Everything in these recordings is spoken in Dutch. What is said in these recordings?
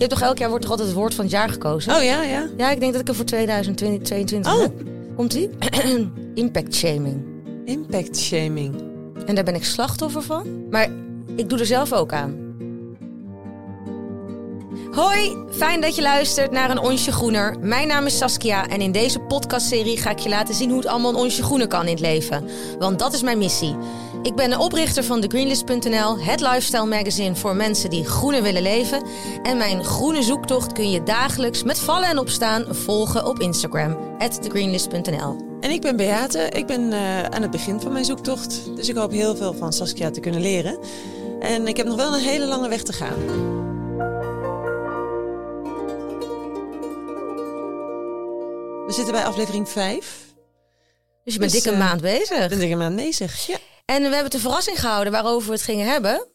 Je hebt toch elk jaar wordt toch altijd het woord van het jaar gekozen? Oh ja, ja. Ja, ik denk dat ik er voor 2022 Oh. heb. Komt ie? Impact shaming. Impact shaming. En daar ben ik slachtoffer van. Maar ik doe er zelf ook aan. Hoi, fijn dat je luistert naar een onsje groener. Mijn naam is Saskia en in deze podcastserie ga ik je laten zien hoe het allemaal een onsje groener kan in het leven. Want dat is mijn missie. Ik ben de oprichter van TheGreenlist.nl, het lifestyle magazine voor mensen die groener willen leven. En mijn groene zoektocht kun je dagelijks met vallen en opstaan volgen op Instagram, TheGreenlist.nl. En ik ben Beate. Ik ben eh, aan het begin van mijn zoektocht. Dus ik hoop heel veel van Saskia te kunnen leren. En ik heb nog wel een hele lange weg te gaan. We zitten bij aflevering 5. Dus je bent Dus, dik een eh, maand bezig. Ben ik hem aan bezig. Ja. En we hebben het een verrassing gehouden waarover we het gingen hebben. Want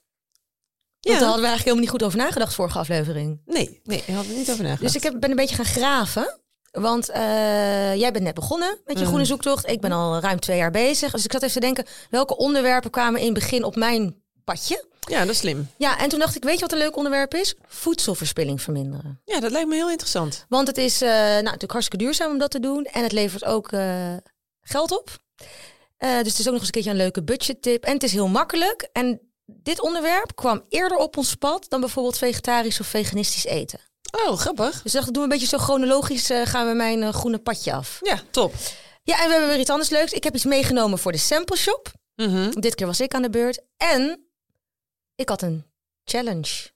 Ja. daar hadden we eigenlijk helemaal niet goed over nagedacht vorige aflevering. Nee, nee, ik had er niet over nagedacht. Dus ik heb, ben een beetje gaan graven. Want eh, jij bent net begonnen met je Mm. groene zoektocht. Ik ben al ruim twee jaar bezig. Dus ik zat even te denken, welke onderwerpen kwamen in het begin op mijn padje? Ja, dat is slim. Ja, en toen dacht ik, weet je wat een leuk onderwerp is? Voedselverspilling verminderen. Ja, dat lijkt me heel interessant. Want het is eh, nou, natuurlijk hartstikke duurzaam om dat te doen. En het levert ook eh, geld op. Eh, dus het is ook nog eens een keertje een leuke budgettip. En het is heel makkelijk. En dit onderwerp kwam eerder op ons pad dan bijvoorbeeld vegetarisch of veganistisch eten. Oh, grappig. Dus ik dacht, doen we een beetje zo chronologisch, eh, gaan we mijn eh, groene padje af. Ja, top. Ja, en we hebben weer iets anders leuks. Ik heb iets meegenomen voor de sample shop. Mhm. Dit keer was ik aan de beurt. En ik had een challenge.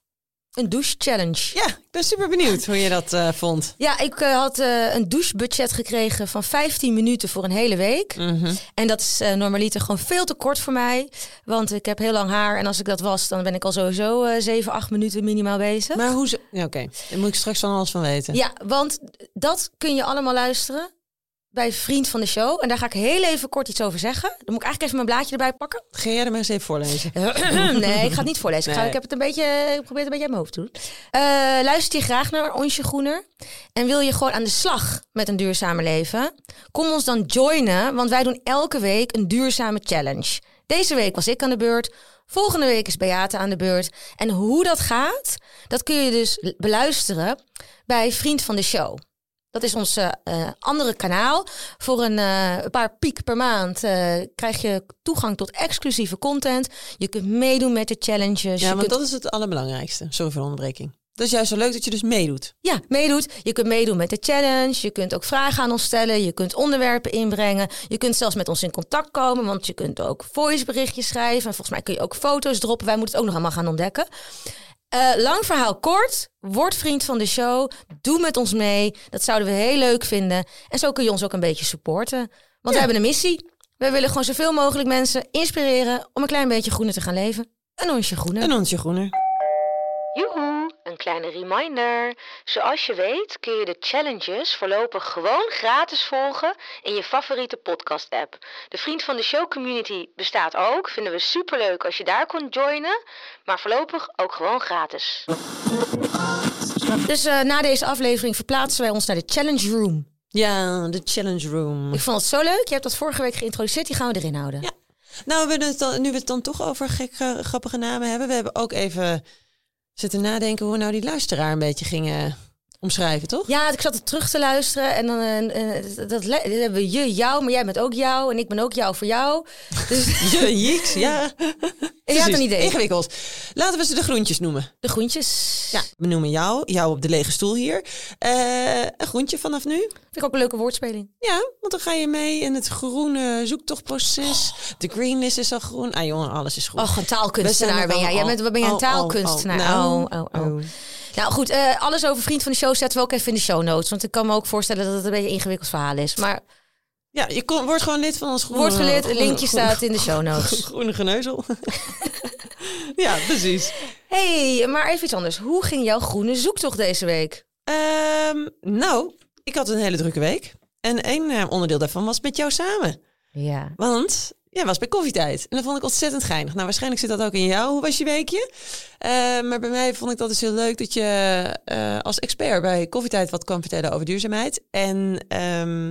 Een douche challenge. Ja, ik ben super benieuwd hoe je dat eh, vond. Ja, ik eh, had eh, een douchebudget gekregen van 15 minuten voor een hele week. Mhm. En dat is normaliter gewoon veel te kort voor mij. Want ik heb heel lang haar. En als ik dat was, dan ben ik al sowieso eh 7, 8 minuten minimaal bezig. Maar hoe ze... Ja, Oké, daar moet ik straks van alles van weten. Ja, want dat kun je allemaal luisteren bij Vriend van de Show. En daar ga ik heel even kort iets over zeggen. Dan moet ik eigenlijk even mijn blaadje erbij pakken. Ga jij er maar eens even voorlezen? nee, ik ga het niet voorlezen. Ik, ga, ik heb het een beetje, ik probeer het een beetje uit mijn hoofd te doen. Eh, luister je graag naar Onsje Groener? En wil je gewoon aan de slag met een duurzame leven? Kom ons dan joinen, want wij doen elke week een duurzame challenge. Deze week was ik aan de beurt. Volgende week is Beate aan de beurt. En hoe dat gaat, dat kun je dus beluisteren bij Vriend van de Show. Dat is ons eh, eh, andere kanaal. Voor een eh, paar piek per maand krijg je toegang tot exclusieve content. Je kunt meedoen met de challenges. Ja, je want kunt, dat is het allerbelangrijkste. Sorry voor de onderbreking. Dat is juist zo leuk dat je dus meedoet. ja, meedoet. Je kunt meedoen met de challenge. Je kunt ook vragen aan ons stellen. Je kunt onderwerpen inbrengen. Je kunt zelfs met ons in contact komen. Want je kunt ook voiceberichtjes schrijven. En volgens mij kun je ook foto's droppen. Wij moeten het ook nog allemaal gaan ontdekken. Eh, lang verhaal kort. Word vriend van de show. Doe met ons mee. Dat zouden we heel leuk vinden. En zo kun je ons ook een beetje supporten. Want we hebben een missie. We willen gewoon zoveel mogelijk mensen inspireren om een klein beetje groener te gaan leven. Een onsje groener. En onsje groener. Joehoe, een kleine reminder. Zoals je weet kun je de challenges voorlopig gewoon gratis volgen in je favoriete podcast-app. De Vriend van de Show community bestaat ook. Vinden we superleuk als je daar kon joinen. Maar voorlopig ook gewoon gratis. Dus eh, na deze aflevering verplaatsen wij ons naar de Challenge Room. Ja, de challenge room. Ik vond het zo leuk. Je hebt dat vorige week geïntroduceerd. Die gaan we erin houden. Ja. Nou, we het dan, nu we het dan toch over gekke, grappige namen hebben. We hebben ook even zitten nadenken hoe we nou die luisteraar een beetje gingen omschrijven, toch? Ja, ik zat er terug te luisteren en dan dat, hebben we je, jou, maar jij bent ook jou en ik ben ook jou voor jou. Dus Je, jiks, ja. ik had een idee. Ingewikkeld. Laten we ze de groentjes noemen. De groentjes. Ja, we noemen jou, jou op de lege stoel hier. Eh, een groentje vanaf nu. Vind ik ook een leuke woordspeling. Ja, want dan ga je mee in het groene zoektochtproces. De greenlist is al groen. Ah jongen, alles is groen. Och, een taalkunstenaar ben jij. Jij bent, wat ben jij een oh, oh, taalkunstenaar? oh, nou, oh, oh, oh. oh. Nou goed, eh, alles over Vriend van de Show zetten we ook even in de show notes. Want ik kan me ook voorstellen dat het een beetje een ingewikkeld verhaal is. Maar Ja, je kon, wordt gewoon lid van ons groene... wordt groene- linkje groene- staat in de show notes. Groene geneuzel. ja, precies. hey, maar even iets anders. Hoe ging jouw groene zoektocht deze week? Ehm, nou, ik had een hele drukke week. En één eh, onderdeel daarvan was met jou samen. Ja. Want jij was bij koffietijd. En dat vond ik ontzettend geinig. Nou, waarschijnlijk zit dat ook in jou. Hoe was je weekje? Eh, maar bij mij vond ik dat dus heel leuk dat je eh, als expert bij koffietijd wat kwam vertellen over duurzaamheid. En ehm,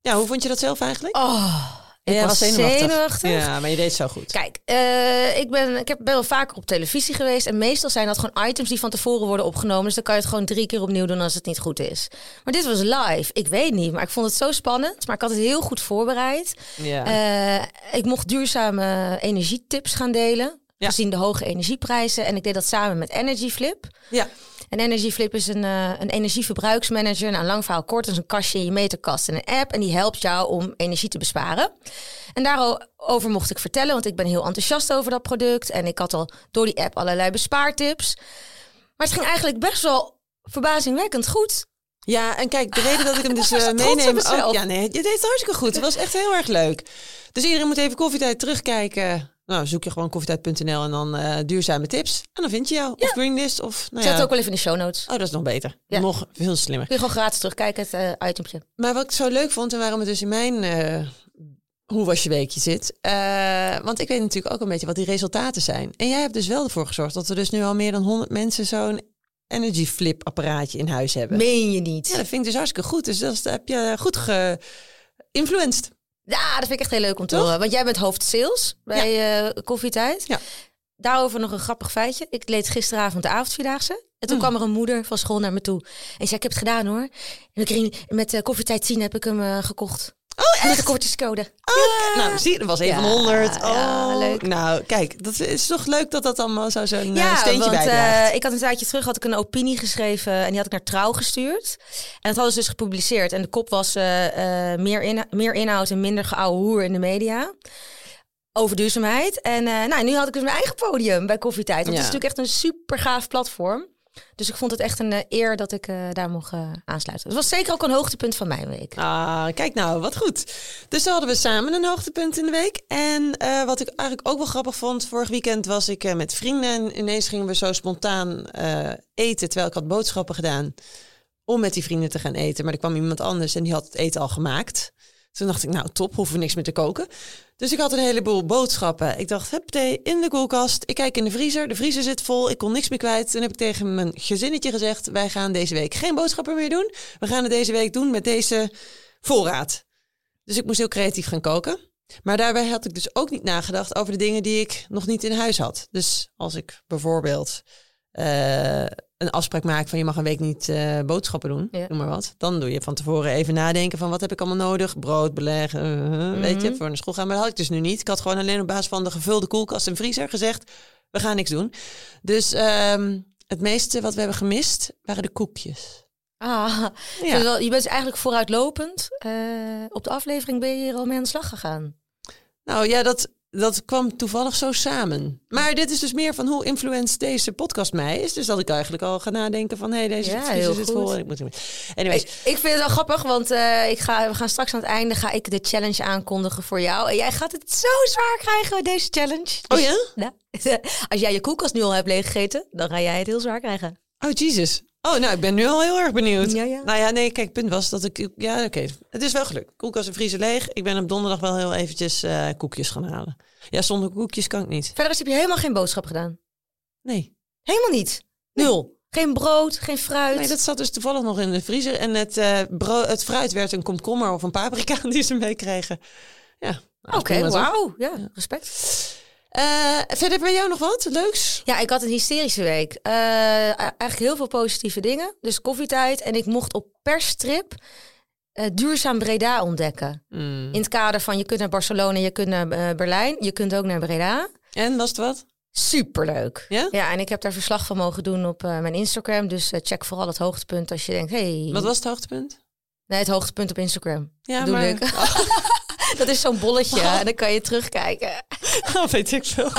ja, hoe vond je dat zelf eigenlijk? Oh, Ik Ja, was zenuwachtig. Ja, maar je deed het zo goed. Kijk, eh, ik, ben, ik heb ben wel vaker op televisie geweest. En meestal zijn dat gewoon items die van tevoren worden opgenomen. Dus dan kan je het gewoon drie keer opnieuw doen als het niet goed is. Maar dit was live. Ik weet niet, maar ik vond het zo spannend. Maar ik had het heel goed voorbereid. Ja. Eh, ik mocht duurzame energietips gaan delen. Ja. Gezien de hoge energieprijzen. En ik deed dat samen met Energy Flip. ja. En Energy Flip is een, eh, een energieverbruiksmanager. Nou, lang verhaal kort, dat is een kastje in je meterkast en een app. En die helpt jou om energie te besparen. En daarover mocht ik vertellen, want ik ben heel enthousiast over dat product. En ik had al door die app allerlei bespaartips. Maar het ging eigenlijk best wel verbazingwekkend goed. Ja, en kijk, de reden dat ik hem dus op meeneem... ook- ja, nee, je deed het hartstikke goed. Het was echt heel erg leuk. Dus iedereen moet even koffietijd terugkijken. Nou, zoek je gewoon koffietijd.nl en dan eh, duurzame tips. En dan vind je jou. Of Greenlist of... Nou zet ja. het ook wel even in de show notes. Oh, dat is nog beter. Ja. Nog veel slimmer. Kun je gewoon gratis terugkijken, het itempje. Maar wat ik zo leuk vond en waarom het dus in mijn eh, hoe was je weekje zit. want ik weet natuurlijk ook een beetje wat die resultaten zijn. En jij hebt dus wel ervoor gezorgd dat er dus nu al meer dan 100 mensen zo'n energy flip apparaatje in huis hebben. Meen je niet? Ja, dat vind ik dus hartstikke goed. Dus dat heb je goed geïnfluenced. Ja, dat vind ik echt heel leuk om te Toch? horen. Want jij bent hoofd sales bij eh Koffietijd. Ja. Daarover nog een grappig feitje. Ik leed gisteravond de avondvierdaagse. En toen Mm. kwam er een moeder van school naar me toe. En zei, ik heb het gedaan hoor. En ik ging, met uh, Koffietijd 10 heb ik hem eh, gekocht. Oh, Met de kortingscode. Oh, Nou, zie je, dat was een Ja, van de 100. Oh, ja, leuk. Nou, kijk, dat is toch leuk dat dat allemaal zo zo'n eh, Ja, steentje want bijdraagt. eh, ik had een tijdje terug had ik een opinie geschreven en die had ik naar Trouw gestuurd. En dat hadden ze dus gepubliceerd. En de kop was eh, meer, in, meer inhoud en minder geouwe hoer in de media. Over duurzaamheid. En nou, nu had ik dus mijn eigen podium bij Koffietijd. Want Ja. het is natuurlijk echt een super gaaf platform. Dus ik vond het echt een eh, eer dat ik eh, daar mocht eh, aansluiten. Het was zeker ook een hoogtepunt van mijn week. Ah, kijk nou, wat goed. Dus dan hadden we samen een hoogtepunt in de week. En wat ik eigenlijk ook wel grappig vond, vorig weekend was ik met vrienden en ineens gingen we zo spontaan eten, terwijl ik had boodschappen gedaan om met die vrienden te gaan eten. Maar er kwam iemand anders en die had het eten al gemaakt. Toen dacht ik, nou top, hoeven we niks meer te koken. Dus ik had een heleboel boodschappen. Ik dacht, hup, thee in de koelkast. Ik kijk in de vriezer. De vriezer zit vol. Ik kon niks meer kwijt. Toen heb ik tegen mijn gezinnetje gezegd, wij gaan deze week geen boodschappen meer doen. We gaan het deze week doen met deze voorraad. Dus ik moest heel creatief gaan koken. Maar daarbij had ik dus ook niet nagedacht over de dingen die ik nog niet in huis had. Dus als ik bijvoorbeeld eh, een afspraak maak van je mag een week niet eh, boodschappen doen, Ja. noem maar wat. Dan doe je van tevoren even nadenken van wat heb ik allemaal nodig. Brood, beleg, eh, eh, weet je, voor naar school gaan. Maar dat had ik dus nu niet. Ik had gewoon alleen op basis van de gevulde koelkast en vriezer gezegd, we gaan niks doen. Dus ehm, het meeste wat we hebben gemist waren de koekjes. Ah, Ja. dus je bent dus eigenlijk vooruitlopend. Op de aflevering ben je hier al mee aan de slag gegaan. Nou ja, dat, dat kwam toevallig zo samen. Maar dit is dus meer van hoe influenced deze podcast mij is. Dus dat ik eigenlijk al ga nadenken van... hé, hey, deze Ja, heel goed. vol. En ik moet... Anyways, Ik, ik vind het wel grappig, want eh, ik ga, we gaan straks aan het einde ga ik de challenge aankondigen voor jou. En jij gaat het zo zwaar krijgen, deze challenge. oh ja? Ja. Als jij je koelkast nu al hebt leeggegeten, dan ga jij het heel zwaar krijgen. Oh, Jesus. Oh, nou, ik ben nu al heel erg benieuwd. Ja, ja. Nou ja, nee, kijk, het punt was dat ik... Ja, oké. Het is wel gelukt. Koelkast en vriezer leeg. Ik ben op donderdag wel heel eventjes eh, koekjes gaan halen. Ja, zonder koekjes kan ik niet. Verder heb je helemaal geen boodschap gedaan. Nee. Helemaal niet. Nul. Geen brood, geen fruit. Nee, dat zat dus toevallig nog in de vriezer. En het, brood, het fruit werd een komkommer of een paprika die ze meekregen. Ja. nou, Oké, toch? wauw. Ja, respect. Eh, verder bij jou nog wat leuks? Ja, ik had een hysterische week. Eh, eigenlijk heel veel positieve dingen. Dus koffietijd. En ik mocht op persstrip eh, duurzaam Breda ontdekken. Hmm. In het kader van je kunt naar Barcelona, je kunt naar Berlijn. Je kunt ook naar Breda. En was het wat? Superleuk. Ja? Ja, en ik heb daar verslag van mogen doen op mijn Instagram. Dus check vooral het hoogtepunt als je denkt... Hey, Wat was het hoogtepunt? Nee, het hoogtepunt op Instagram. Ja, maar... ik. Dat is zo'n bolletje en dan kan je terugkijken. Oh, weet ik veel.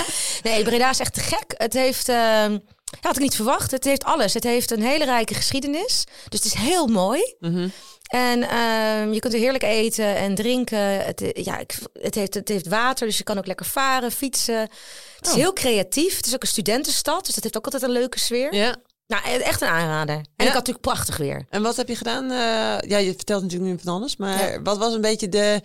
Nee, Breda is echt te gek. Het heeft, ehm, ja, had ik niet verwacht. Het heeft alles. Het heeft een hele rijke geschiedenis. Dus het is heel mooi. Mhm. En ehm, je kunt er heerlijk eten en drinken. Het, eh, ja, ik, het, heeft, het heeft water, dus je kan ook lekker varen, fietsen. Het is Oh. heel creatief. Het is ook een studentenstad, dus dat heeft ook altijd een leuke sfeer. Ja. Nou, e- echt een aanrader. En ik had natuurlijk prachtig weer. En wat heb je gedaan? Eh, ja, je vertelt natuurlijk nu van alles. Maar Ja. wat was een beetje de...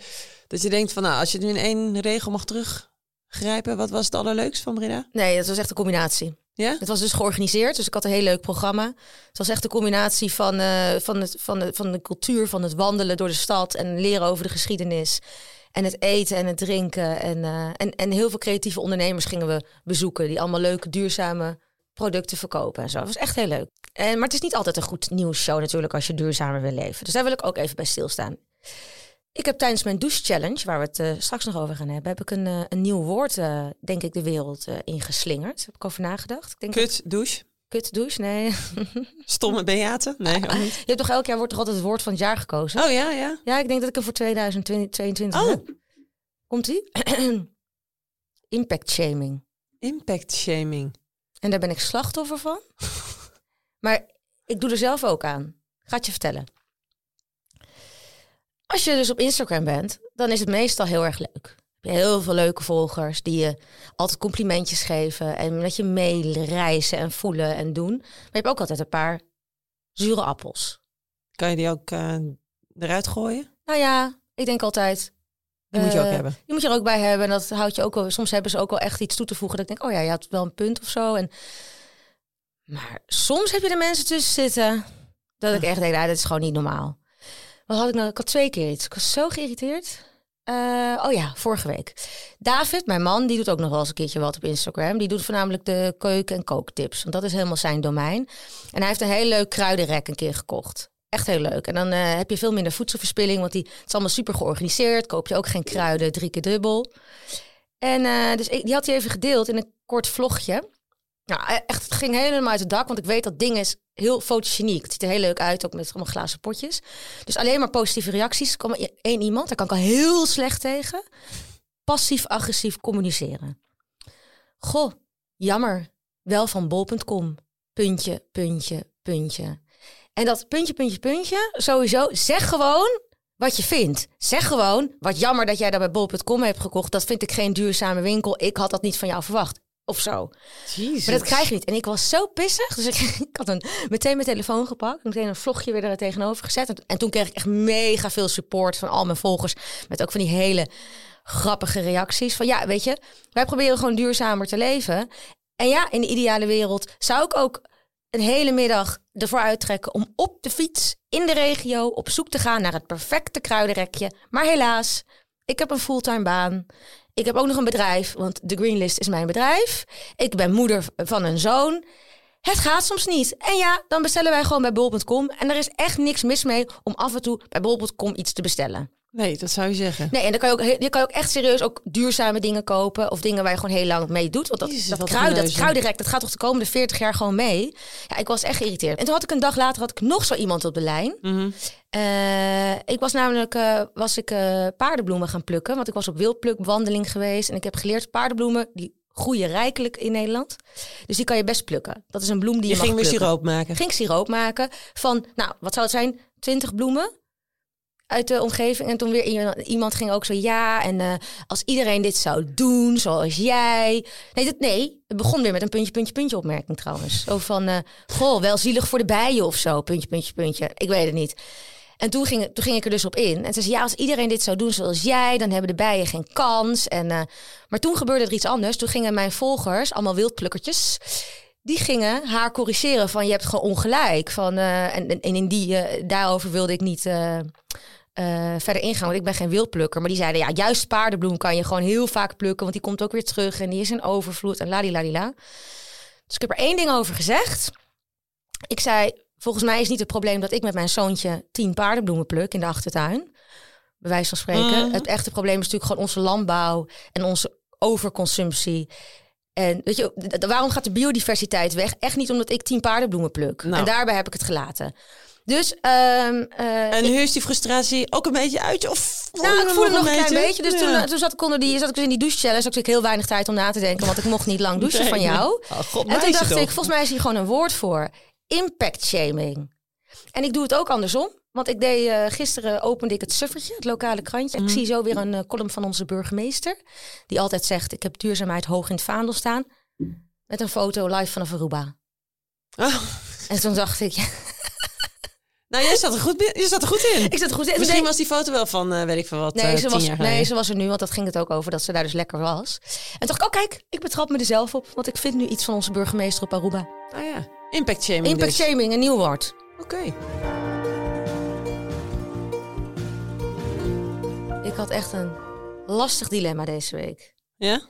Dat je denkt van, nou, als je nu in één regel mag teruggrijpen. Wat was het allerleukst van Breda? Nee, het was echt een combinatie. Ja? Het was dus georganiseerd, dus ik had een heel leuk programma. Het was echt een combinatie van, eh, van, het, van, de, van de cultuur, van het wandelen door de stad en leren over de geschiedenis. En het eten en het drinken. En, eh, en, en heel veel creatieve ondernemers gingen we bezoeken. Die allemaal leuke, duurzame producten verkopen en zo. Dat was echt heel leuk. En, maar het is niet altijd een goed nieuwsshow natuurlijk als je duurzamer wil leven. Dus daar wil ik ook even bij stilstaan. Ik heb tijdens mijn douche challenge, waar we het eh, straks nog over gaan hebben, heb ik een, eh, een nieuw woord, eh, denk ik, de wereld ingeslingerd. Heb ik over nagedacht. Ik denk Kut, douche, Kut douche? Nee. stomme bejaten. Nee, ook niet. Je hebt toch elk jaar wordt toch altijd het woord van het jaar gekozen? Oh ja, ja. Ja, ik denk dat ik hem voor 2022 Oh. heb. Komt ie? Impact shaming. Impact shaming. En daar ben ik slachtoffer van. maar ik doe er zelf ook aan. Ga het je vertellen. Als je dus op Instagram bent, dan is het meestal heel erg leuk. Je heel veel leuke volgers die je altijd complimentjes geven. En dat je meereizen en voelen en doen. Maar je hebt ook altijd een paar zure appels. Kan je die ook eh, eruit gooien? Nou ja, ik denk altijd, Die moet je ook Eh, hebben. Die moet je er ook bij hebben. En dat houdt je ook wel. Soms hebben ze ook wel echt iets toe te voegen. Dat ik denk, oh ja, je had wel een punt of zo. En, maar soms heb je er mensen tussen zitten. Dat ik echt denk, nou, dat is gewoon niet normaal. Wat had ik nou? Ik had twee keer iets. Ik was zo geïrriteerd. Eh, oh ja, vorige week. David, mijn man, die doet ook nog wel eens een keertje wat op Instagram. Die doet voornamelijk de keuken- en kooktips. Want dat is helemaal zijn domein. En hij heeft een heel leuk kruidenrek een keer gekocht. Echt heel leuk. En dan eh, heb je veel minder voedselverspilling. Want die, het is allemaal super georganiseerd. Koop je ook geen kruiden, drie keer dubbel. En eh, dus ik, die had hij even gedeeld in een kort vlogje. Nou, e- echt, het ging helemaal uit het dak. Want ik weet dat ding is heel fotogeniek. Het ziet er heel leuk uit, ook met allemaal glazen potjes. Dus alleen maar positieve reacties. Er kwam maar één iemand, daar kan ik al heel slecht tegen. Passief-agressief communiceren. Goh, jammer. Wel van bol.com. Puntje, puntje, puntje. En dat puntje, puntje, puntje, sowieso, zeg gewoon wat je vindt. Zeg gewoon, wat jammer dat jij dat bij bol.com hebt gekocht. Dat vind ik geen duurzame winkel. Ik had dat niet van jou verwacht. Of zo. Jezus. Maar dat krijg je niet. En ik was zo pissig. Dus ik, ik had een, meteen mijn telefoon gepakt. Meteen een vlogje weer er tegenover gezet. En, en toen kreeg ik echt mega veel support van al mijn volgers. Met ook van die hele grappige reacties. Van ja, weet je, wij proberen gewoon duurzamer te leven. En ja, in de ideale wereld zou ik ook een hele middag ervoor uittrekken om op de fiets in de regio op zoek te gaan naar het perfecte kruidenrekje. Maar helaas, ik heb een fulltime baan. Ik heb ook nog een bedrijf, want de Greenlist is mijn bedrijf. Ik ben moeder van een zoon. Het gaat soms niet. En ja, dan bestellen wij gewoon bij bol.com. En er is echt niks mis mee om af en toe bij bol.com iets te bestellen. Nee, dat zou je zeggen. Nee, en dan kan je ook, je kan ook echt serieus ook duurzame dingen kopen. Of dingen waar je gewoon heel lang mee doet. Want dat, Jezus, dat, kruid, dat kruidenrek, dat gaat toch de komende 40 jaar gewoon mee. Ja, ik was echt geïrriteerd. En toen had ik een dag later had ik nog zo iemand op de lijn. Mhm. Eh, ik was namelijk eh, was ik, eh, paardenbloemen gaan plukken. Want ik was op wildplukwandeling geweest. En ik heb geleerd paardenbloemen, die groeien rijkelijk in Nederland. Dus die kan je best plukken. Dat is een bloem die je, Je mag ging weer plukken. siroop maken. Ging siroop maken van, nou, wat zou het zijn? 20 bloemen uit de omgeving. En toen weer iemand, ging ook zo, ja, en eh, als iedereen dit zou doen, zoals jij. Nee, dat, nee, het begon weer met een puntje, puntje, puntje opmerking trouwens. Zo van, eh, goh, wel zielig voor de bijen of zo, puntje, puntje, puntje. Ik weet het niet. En toen ging, toen ging ik er dus op in. En ze zei, ja, als iedereen dit zou doen zoals jij, dan hebben de bijen geen kans. En, eh, maar toen gebeurde er iets anders. Toen gingen mijn volgers, allemaal wildplukkertjes, die gingen haar corrigeren van je hebt gewoon ongelijk. Van, en, in die, daarover wilde ik niet eh, verder ingaan, want ik ben geen wildplukker. Maar die zeiden, ja, juist paardenbloem kan je gewoon heel vaak plukken, want die komt ook weer terug en die is in overvloed en ladila. Dus ik heb er één ding over gezegd. Ik zei, volgens mij is niet het probleem dat ik met mijn zoontje tien paardenbloemen pluk in de achtertuin. Bij wijze van spreken. Mhm. Het echte probleem is natuurlijk gewoon onze landbouw en onze overconsumptie. En weet je, waarom gaat de biodiversiteit weg? Echt niet omdat ik tien paardenbloemen pluk. Nou. En daarbij heb ik het gelaten. Dus ehm, eh, En nu is die frustratie ook een beetje uit je? Of voel nou, ik hem voelde nog een klein beetje? Dus toen, Ja. toen zat ik onder die, zat ik dus in die douche challenge. Had ik heel weinig tijd om na te denken, want ik mocht niet lang douchen Nee, van nee. jou. Oh, God, en toen dacht toch. ik, volgens mij is hier gewoon een woord voor. Impact shaming. En ik doe het ook andersom. Want ik deed eh, gisteren opende ik het Suffertje, het lokale krantje. Mhm. Ik zie zo weer een eh, column van onze burgemeester. Die altijd zegt, ik heb duurzaamheid hoog in het vaandel staan. Met een foto live vanaf Aruba. Oh, En toen dacht ik, ja, nou, jij zat er goed, je zat er goed in. ik zat goed in. Misschien was die foto wel van, eh, weet ik veel wat, Nee, eh, ze was, nee, ze was er nu, want dat ging het ook over dat ze daar dus lekker was. En dacht ik, oh kijk, ik betrap me er zelf op, want ik vind nu iets van onze burgemeester op Aruba. Oh ja, impact shaming Impact dus. shaming, een nieuw woord. Oké. Ik had echt een lastig dilemma deze week. Ja?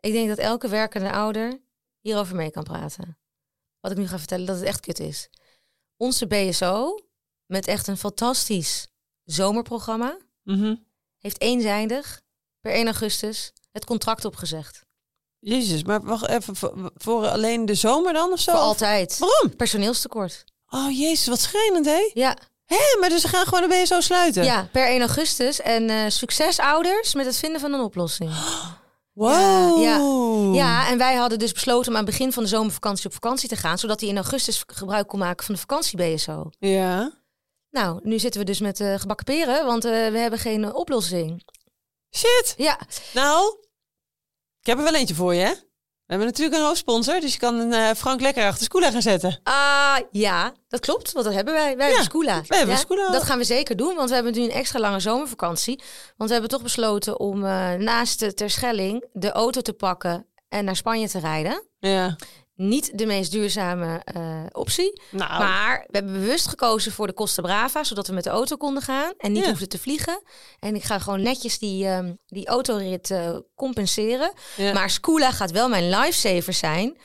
Ik denk dat elke werkende ouder hierover mee kan praten. Wat ik nu ga vertellen, dat het echt kut is. Onze BSO, met echt een fantastisch zomerprogramma, Mhm. heeft eenzijdig per 1 augustus het contract opgezegd. Jezus, maar wacht even. Voor, voor alleen de zomer dan of zo? Voor altijd. Waarom? Personeelstekort. Oh jezus, wat schrijnend hè? Ja, Hé, maar dus ze gaan gewoon de BSO sluiten? ja per 1 augustus. En eh succes ouders met het vinden van een oplossing. Wow. Ja, Ja, en wij hadden dus besloten om aan het begin van de zomervakantie op vakantie te gaan, zodat hij in augustus gebruik kon maken van de vakantie-BSO. Ja. Nou, nu zitten we dus met eh gebakken peren, want eh, we hebben geen eh, oplossing. Shit. Ja, Nou, ik heb er wel eentje voor je hè? We hebben natuurlijk een hoofdsponsor, dus je kan een Frank lekker achter Scoola gaan zetten. Ah, ja, dat klopt, want dat hebben wij. Wij Ja, hebben Scoola. wij hebben Ja, Scoola. Dat gaan we zeker doen, want we hebben nu een extra lange zomervakantie. Want we hebben toch besloten om naast de Terschelling de auto te pakken en naar Spanje te rijden. Ja. Niet de meest duurzame eh, optie. Nou, Maar we hebben bewust gekozen voor de Costa Brava, zodat we met de auto konden gaan en niet Ja. hoefden te vliegen. En ik ga gewoon netjes die, ehm, die autorit eh, compenseren. ja. Maar Scoola gaat wel mijn lifesaver zijn.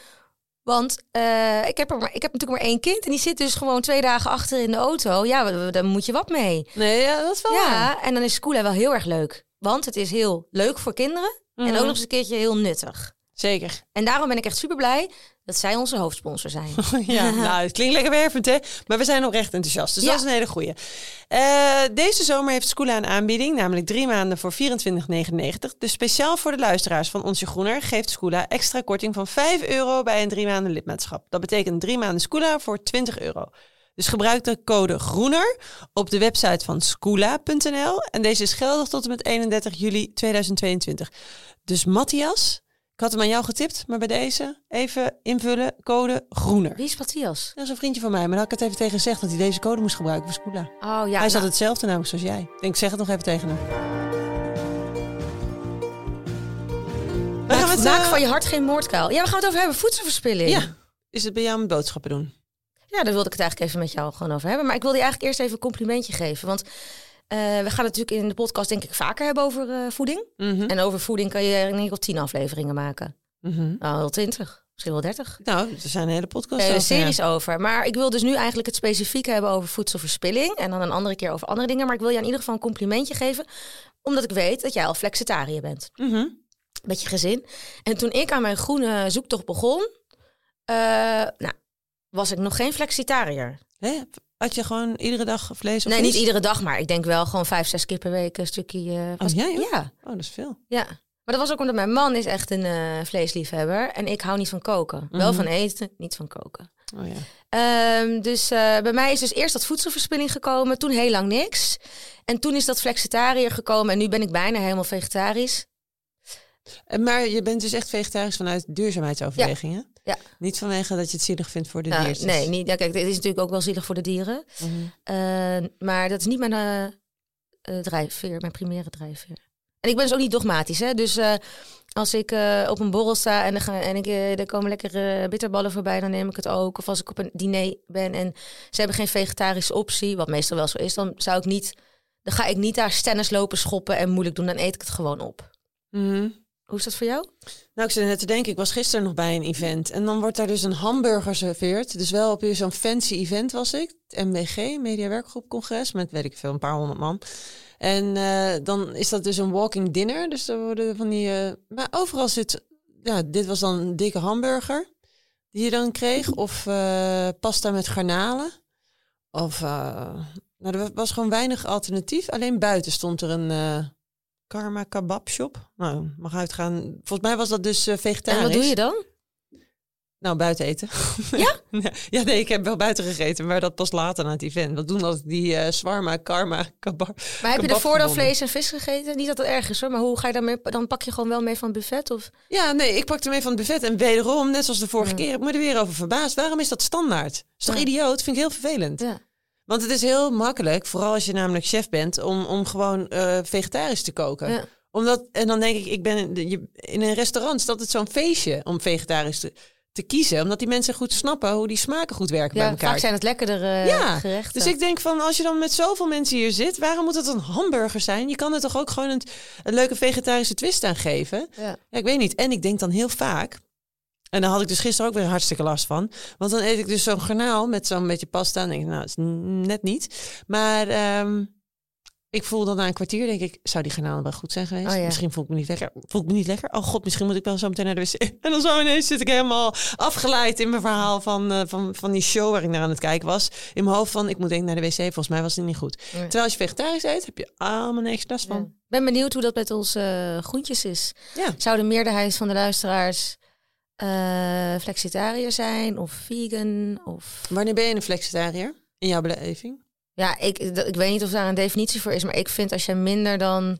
Want eh, ik, heb er maar, ik heb natuurlijk maar één kind en die zit dus gewoon twee dagen achter in de auto. Ja, daar moet je wat mee. nee, ja, dat is wel waar. Ja, en dan is Scoola wel heel erg leuk. Want het is heel leuk voor kinderen en Mhm. ook nog eens een keertje heel nuttig. Zeker. En daarom ben ik echt super blij dat zij onze hoofdsponsor zijn. Ja, nou, het klinkt lekker wervend, hè? Maar we zijn oprecht enthousiast, dus Ja. dat is een hele goeie. Eh, deze zomer heeft Scoola een aanbieding, namelijk drie maanden voor 24,99. Dus speciaal voor de luisteraars van Onsje Groener geeft Scoola extra korting van 5 euro bij een drie maanden lidmaatschap. Dat betekent drie maanden Scoola voor 20 euro. Dus gebruik de code GROENER op de website van scoola.nl. En deze is geldig tot en met 31 juli 2022. Dus Matthias, ik had hem aan jou getipt, maar bij deze even invullen code GROENER. Wie is Matthias? Dat is een vriendje van mij, maar daar had ik het even tegen gezegd dat hij deze code moest gebruiken voor Scoola. Oh ja, hij zat nou, hetzelfde namelijk zoals jij. Ik denk, zeg het nog even tegen hem. We gaan maak, het, maak eh, van je hart geen moordkuil. Ja, we gaan het over hebben. Voedselverspilling. Ja, is het bij jou met boodschappen doen? Ja, daar wilde ik het eigenlijk even met jou gewoon over hebben. Maar ik wilde je eigenlijk eerst even een complimentje geven. Want eh, we gaan het natuurlijk in de podcast denk ik vaker hebben over eh, voeding. Mhm. En over voeding kan je in ieder geval tien afleveringen maken. Mhm. Nou, wel twintig. Misschien wel dertig. Nou, er zijn een hele podcast Hele over, ja. series over. Maar ik wil dus nu eigenlijk het specifiek hebben over voedselverspilling. En dan een andere keer over andere dingen. Maar ik wil je in ieder geval een complimentje geven. Omdat ik weet dat jij al flexitariër bent. Mhm. Met je gezin. En toen ik aan mijn groene zoektocht begon. eh, nou, was ik nog geen flexitariër. Hè? Had je gewoon iedere dag vlees of Nee, vis? niet iedere dag, maar ik denk wel gewoon vijf, zes keer per week een stukje. was- jij ook? Ja, Oh, dat is veel. ja. Maar dat was ook omdat mijn man is echt een eh, vleesliefhebber. En ik hou niet van koken. Wel Mhm. van eten, niet van koken. Oh ja. Ehm, dus eh, bij mij is dus eerst dat voedselverspilling gekomen. Toen heel lang niks. En toen is dat flexitariër gekomen. En nu ben ik bijna helemaal vegetarisch. Maar je bent dus echt vegetarisch vanuit duurzaamheidsoverwegingen? Ja. Niet vanwege dat je het zielig vindt voor de Nou, diertjes? nee, niet, ja, kijk, dit is natuurlijk ook wel zielig voor de dieren. Mhm. Eh, maar dat is niet mijn eh, eh, drijfveer, mijn primaire drijfveer. En ik ben dus ook niet dogmatisch. Hè? Dus als ik op een borrel sta en, er, gaan, en ik, er komen lekkere bitterballen voorbij, dan neem ik het ook. Of als ik op een diner ben en ze hebben geen vegetarische optie, wat meestal wel zo is, dan zou ik niet, dan ga ik niet daar stennis lopen schoppen en moeilijk doen. Dan eet ik het gewoon op. Mhm. Hoe is dat voor jou? Nou, ik zit net te denken, ik was gisteren nog bij een event. En dan wordt daar dus een hamburger geserveerd. Dus wel op zo'n fancy event was ik. Het MWG, Media Werkgroep Congres, met weet ik veel, een paar honderd man. En eh, dan is dat dus een walking dinner. Dus er worden van die... eh, maar overal zit... Ja, dit was dan een dikke hamburger die je dan kreeg. Of eh, pasta met garnalen. Of... nou, er was gewoon weinig alternatief. Alleen buiten stond er een... Karma Kebab Shop. Nou, mag uitgaan. Volgens mij was dat dus eh, vegetarisch. En wat doe je dan? Nou, buiten eten. Ja? ja, nee, ik heb wel buiten gegeten, maar dat pas later na het event. Wat doen als die zwarma, karma, kebab. Maar heb je ervoor dan vlees en vis gegeten? Niet dat het erg is hoor, maar hoe ga je daarmee? Dan pak je gewoon wel mee van het buffet? Of? Ja, nee, ik pakte mee van het buffet. En wederom, net zoals de vorige Ja. keer, heb ik me er weer over verbaasd. Waarom is dat standaard? Is toch Ja. idioot? Vind ik heel vervelend. Ja. Want het is heel makkelijk, vooral als je namelijk chef bent, om, om gewoon eh, vegetarisch te koken. Ja. Omdat, en dan denk ik, ik ben in, een restaurant, is dat het zo'n feestje om vegetarisch te, te kiezen. Omdat die mensen goed snappen hoe die smaken goed werken bij Ja, elkaar. vaak zijn het lekkerdere Ja, gerechten. Dus ik denk van, als je dan met zoveel mensen hier zit, waarom moet het een hamburger zijn? Je kan er toch ook gewoon een, een leuke vegetarische twist aan geven? Ja. Ja, ik weet niet. En ik denk dan heel vaak, en daar had ik dus gisteren ook weer hartstikke last van. Want dan eet ik dus zo'n garnaal met zo'n beetje pasta. En denk ik, nou, is net niet. Maar ehm, ik voel dan na een kwartier, denk ik, zou die garnaal wel goed zijn geweest? Oh ja. Misschien voel ik me niet lekker. Voel ik me niet lekker? Oh god, misschien moet ik wel zo meteen naar de wc. En dan zo ineens zit ik helemaal afgeleid in mijn verhaal van, eh, van, van die show waar ik naar aan het kijken was. In mijn hoofd van, ik moet denk naar de wc. Volgens mij was het niet goed. Terwijl als je vegetarisch eet, heb je allemaal niks last van. Ik ben benieuwd hoe dat met onze eh, groentjes is. Zou de meerderheid van de luisteraars eh flexitariër zijn of vegan? Of... Wanneer ben je een flexitariër? In jouw beleving? Ja, ik, ik weet niet of daar een definitie voor is, maar ik vind als je minder dan...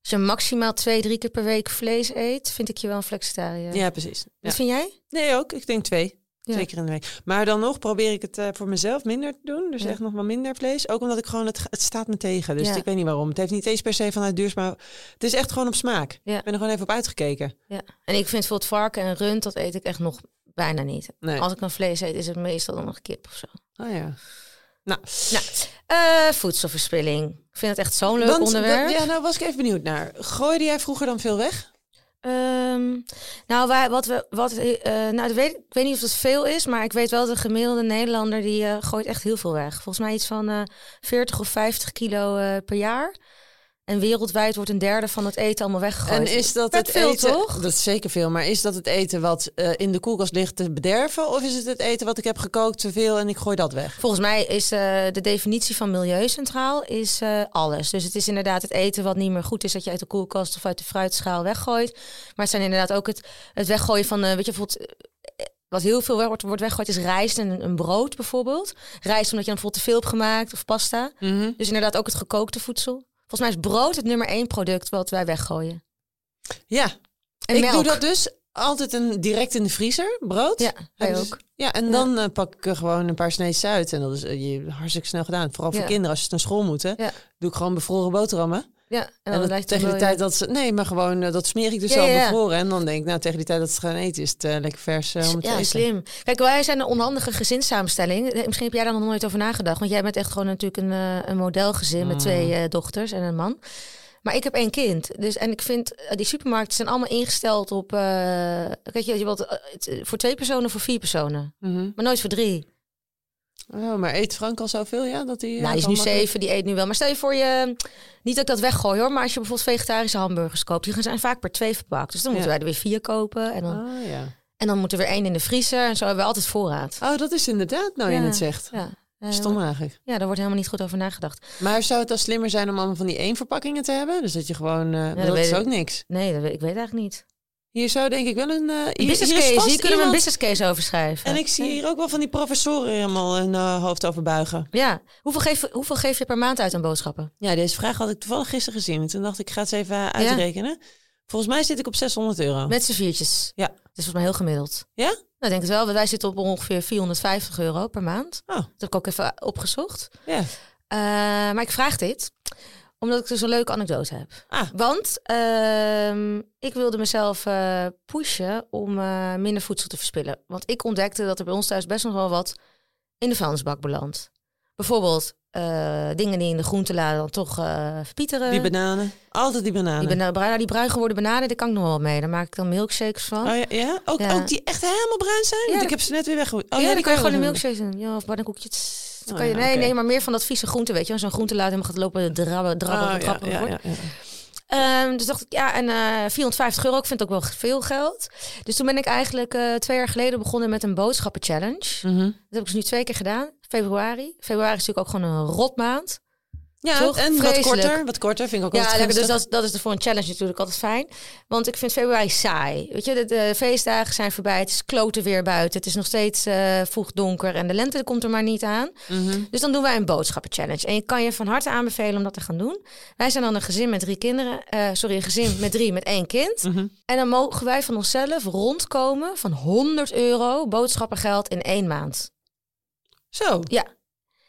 Als je maximaal twee, drie keer per week vlees eet, vind ik je wel een flexitariër. Ja, precies. Ja. Wat vind jij? Nee, ook. Ik denk twee. Ja. Twee keer in de week. Maar dan nog probeer ik het eh, voor mezelf minder te doen. Dus Ja. echt nog wel minder vlees. Ook omdat ik gewoon, het, het staat me tegen. Dus Ja. ik weet niet waarom. Het heeft niet eens per se vanuit duurzaam. Het is echt gewoon op smaak. Ja. Ik ben er gewoon even op uitgekeken. Ja. En ik vind bijvoorbeeld varken en rund, dat eet ik echt nog bijna niet. Nee. Als ik dan vlees eet, is het meestal dan nog kip of zo. Oh ja. Nou, Nou, eh, voedselverspilling. Ik vind het echt zo'n leuk want- onderwerp. Ja, nou was ik even benieuwd naar. Gooide jij vroeger dan veel weg? Ehm, nou, wij, wat we, wat, eh, nou dat ik weet niet of het veel is, maar ik weet wel dat de gemiddelde Nederlander die eh, gooit echt heel veel weg. Volgens mij iets van eh 40 of 50 kilo per jaar. En wereldwijd wordt een derde van het eten allemaal weggegooid. En is dat het veel, eten? toch? Dat is zeker veel. Maar is dat het eten wat eh, in de koelkast ligt te bederven? Of is het het eten wat ik heb gekookt te veel en ik gooi dat weg? Volgens mij is eh, de definitie van milieucentraal is eh, alles. Dus het is inderdaad het eten wat niet meer goed is dat je uit de koelkast of uit de fruitschaal weggooit. Maar het zijn inderdaad ook het, het weggooien van, weet je, bijvoorbeeld. Wat heel veel wordt, wordt weggegooid is rijst en een, een brood bijvoorbeeld. Rijst omdat je dan bijvoorbeeld te veel hebt gemaakt of pasta. Mhm. Dus inderdaad ook het gekookte voedsel. Volgens mij is brood het nummer één product wat wij weggooien. Ja, En ik melk. doe dat dus altijd een, direct in de vriezer, brood. Ja, wij dus- ook. Ja, en dan eh, pak ik er gewoon een paar sneetjes uit. En dat is eh, je, hartstikke snel gedaan. Vooral voor Ja. kinderen als ze naar school moeten. Ja. Doe ik gewoon bevroren boterhammen. Ja, en En, dan het tegen de wel- tijd dat ze... Nee, maar gewoon, eh, dat smeer ik dus Ja, al ja, bevroren. En dan denk ik, nou, tegen die tijd dat ze gaan eten, is het eh, lekker vers eh, om het te Ja, eten. slim. Kijk, wij zijn een onhandige gezinssamenstelling. Misschien heb jij daar nog nooit over nagedacht. Want jij bent echt gewoon natuurlijk een, een modelgezin met Mm. twee eh, dochters en een man. Maar ik heb één kind. Dus, en ik vind, die supermarkten zijn allemaal ingesteld op... kijk, je, je wilt, voor twee personen voor vier personen. Mhm. Maar nooit voor drie. Oh, maar eet Frank al zoveel, ja? Dat hij, eh, nou, die is nu makkelijk- zeven, die eet nu wel. Maar stel je voor je... Niet dat ik dat weggooi hoor, maar als je bijvoorbeeld vegetarische hamburgers koopt... die zijn vaak per twee verpakt. Dus dan moeten wij er weer vier kopen. En dan, Oh, ja. en dan moet er weer één in de vriezer. En zo hebben we altijd voorraad. Oh, dat is inderdaad, nou je Ja. het zegt. Ja. Eh, Stom eigenlijk. Ja, daar wordt helemaal niet goed over nagedacht. Maar zou het dan slimmer zijn om allemaal van die één verpakkingen te hebben? Dus dat je gewoon... eh dat is ook niks. Nee, dat weet, ik weet eigenlijk niet. Hier zou denk ik wel een... eh, Een hier- business case, hier kunnen we een business case over schrijven. En ik zie hier ook wel van die professoren helemaal hun eh, hoofd over buigen. Ja, hoeveel geef, hoeveel geef je per maand uit aan boodschappen? Ja, deze vraag had ik toevallig gisteren gezien. En toen dacht ik, ik ga het eens even uitrekenen. Volgens mij zit ik op 600 euro. Met z'n viertjes. Ja. Dat is volgens mij heel gemiddeld. Ja? Nou, ik denk het wel, wij zitten op ongeveer 450 euro per maand. Oh, Dat heb ik ook even opgezocht. ja. Eh, maar ik vraag dit omdat ik dus een leuke anekdote heb. Ah. Want ehm, ik wilde mezelf eh, pushen om eh, minder voedsel te verspillen. Want ik ontdekte dat er bij ons thuis best nog wel wat in de vuilnisbak belandt. Bijvoorbeeld eh, dingen die in de groentelade dan toch verpieteren. Die bananen. Altijd die bananen. die, bana- bruin, die bruin geworden bananen, daar kan ik nog wel mee. Daar maak ik dan milkshakes van. Oh ja, ja? Ook, Ja. ook die echt helemaal bruin zijn? Ja, Want ik heb ze net weer weggegooid. Oh, ja, die kan je gewoon een milkshake doen. Ja, of pannenkoekjes. Dan Oh kan je, ja, nee, nee, maar meer van dat vieze groente, weet je. Zo'n groentelaad helemaal gaat lopen drabben, drabben, Oh, ja, ja, ja. Ehm, dus dacht ik, ja, en eh 450 euro, ik vind het ook wel veel geld. Dus toen ben ik eigenlijk eh, twee jaar geleden begonnen met een boodschappen-challenge. Mhm. Dat heb ik dus nu twee keer gedaan. Februari. Februari is natuurlijk ook gewoon een rotmaand. Ja, Toch? en wat korter. Wat korter vind ik ook Ja, lekker, dus dat, dat is voor een challenge natuurlijk altijd fijn. Want ik vind februari saai. Weet je, de, de feestdagen zijn voorbij. Het is kloten weer buiten. Het is nog steeds eh vroeg donker. En de lente komt er maar niet aan. Mhm. Dus dan doen wij een boodschappen-challenge. En ik kan je van harte aanbevelen om dat te gaan doen. Wij zijn dan een gezin met drie kinderen. eh, sorry, een gezin met drie met één kind. Mhm. En dan mogen wij van onszelf rondkomen van 100 euro boodschappengeld in één maand. Zo. Ja.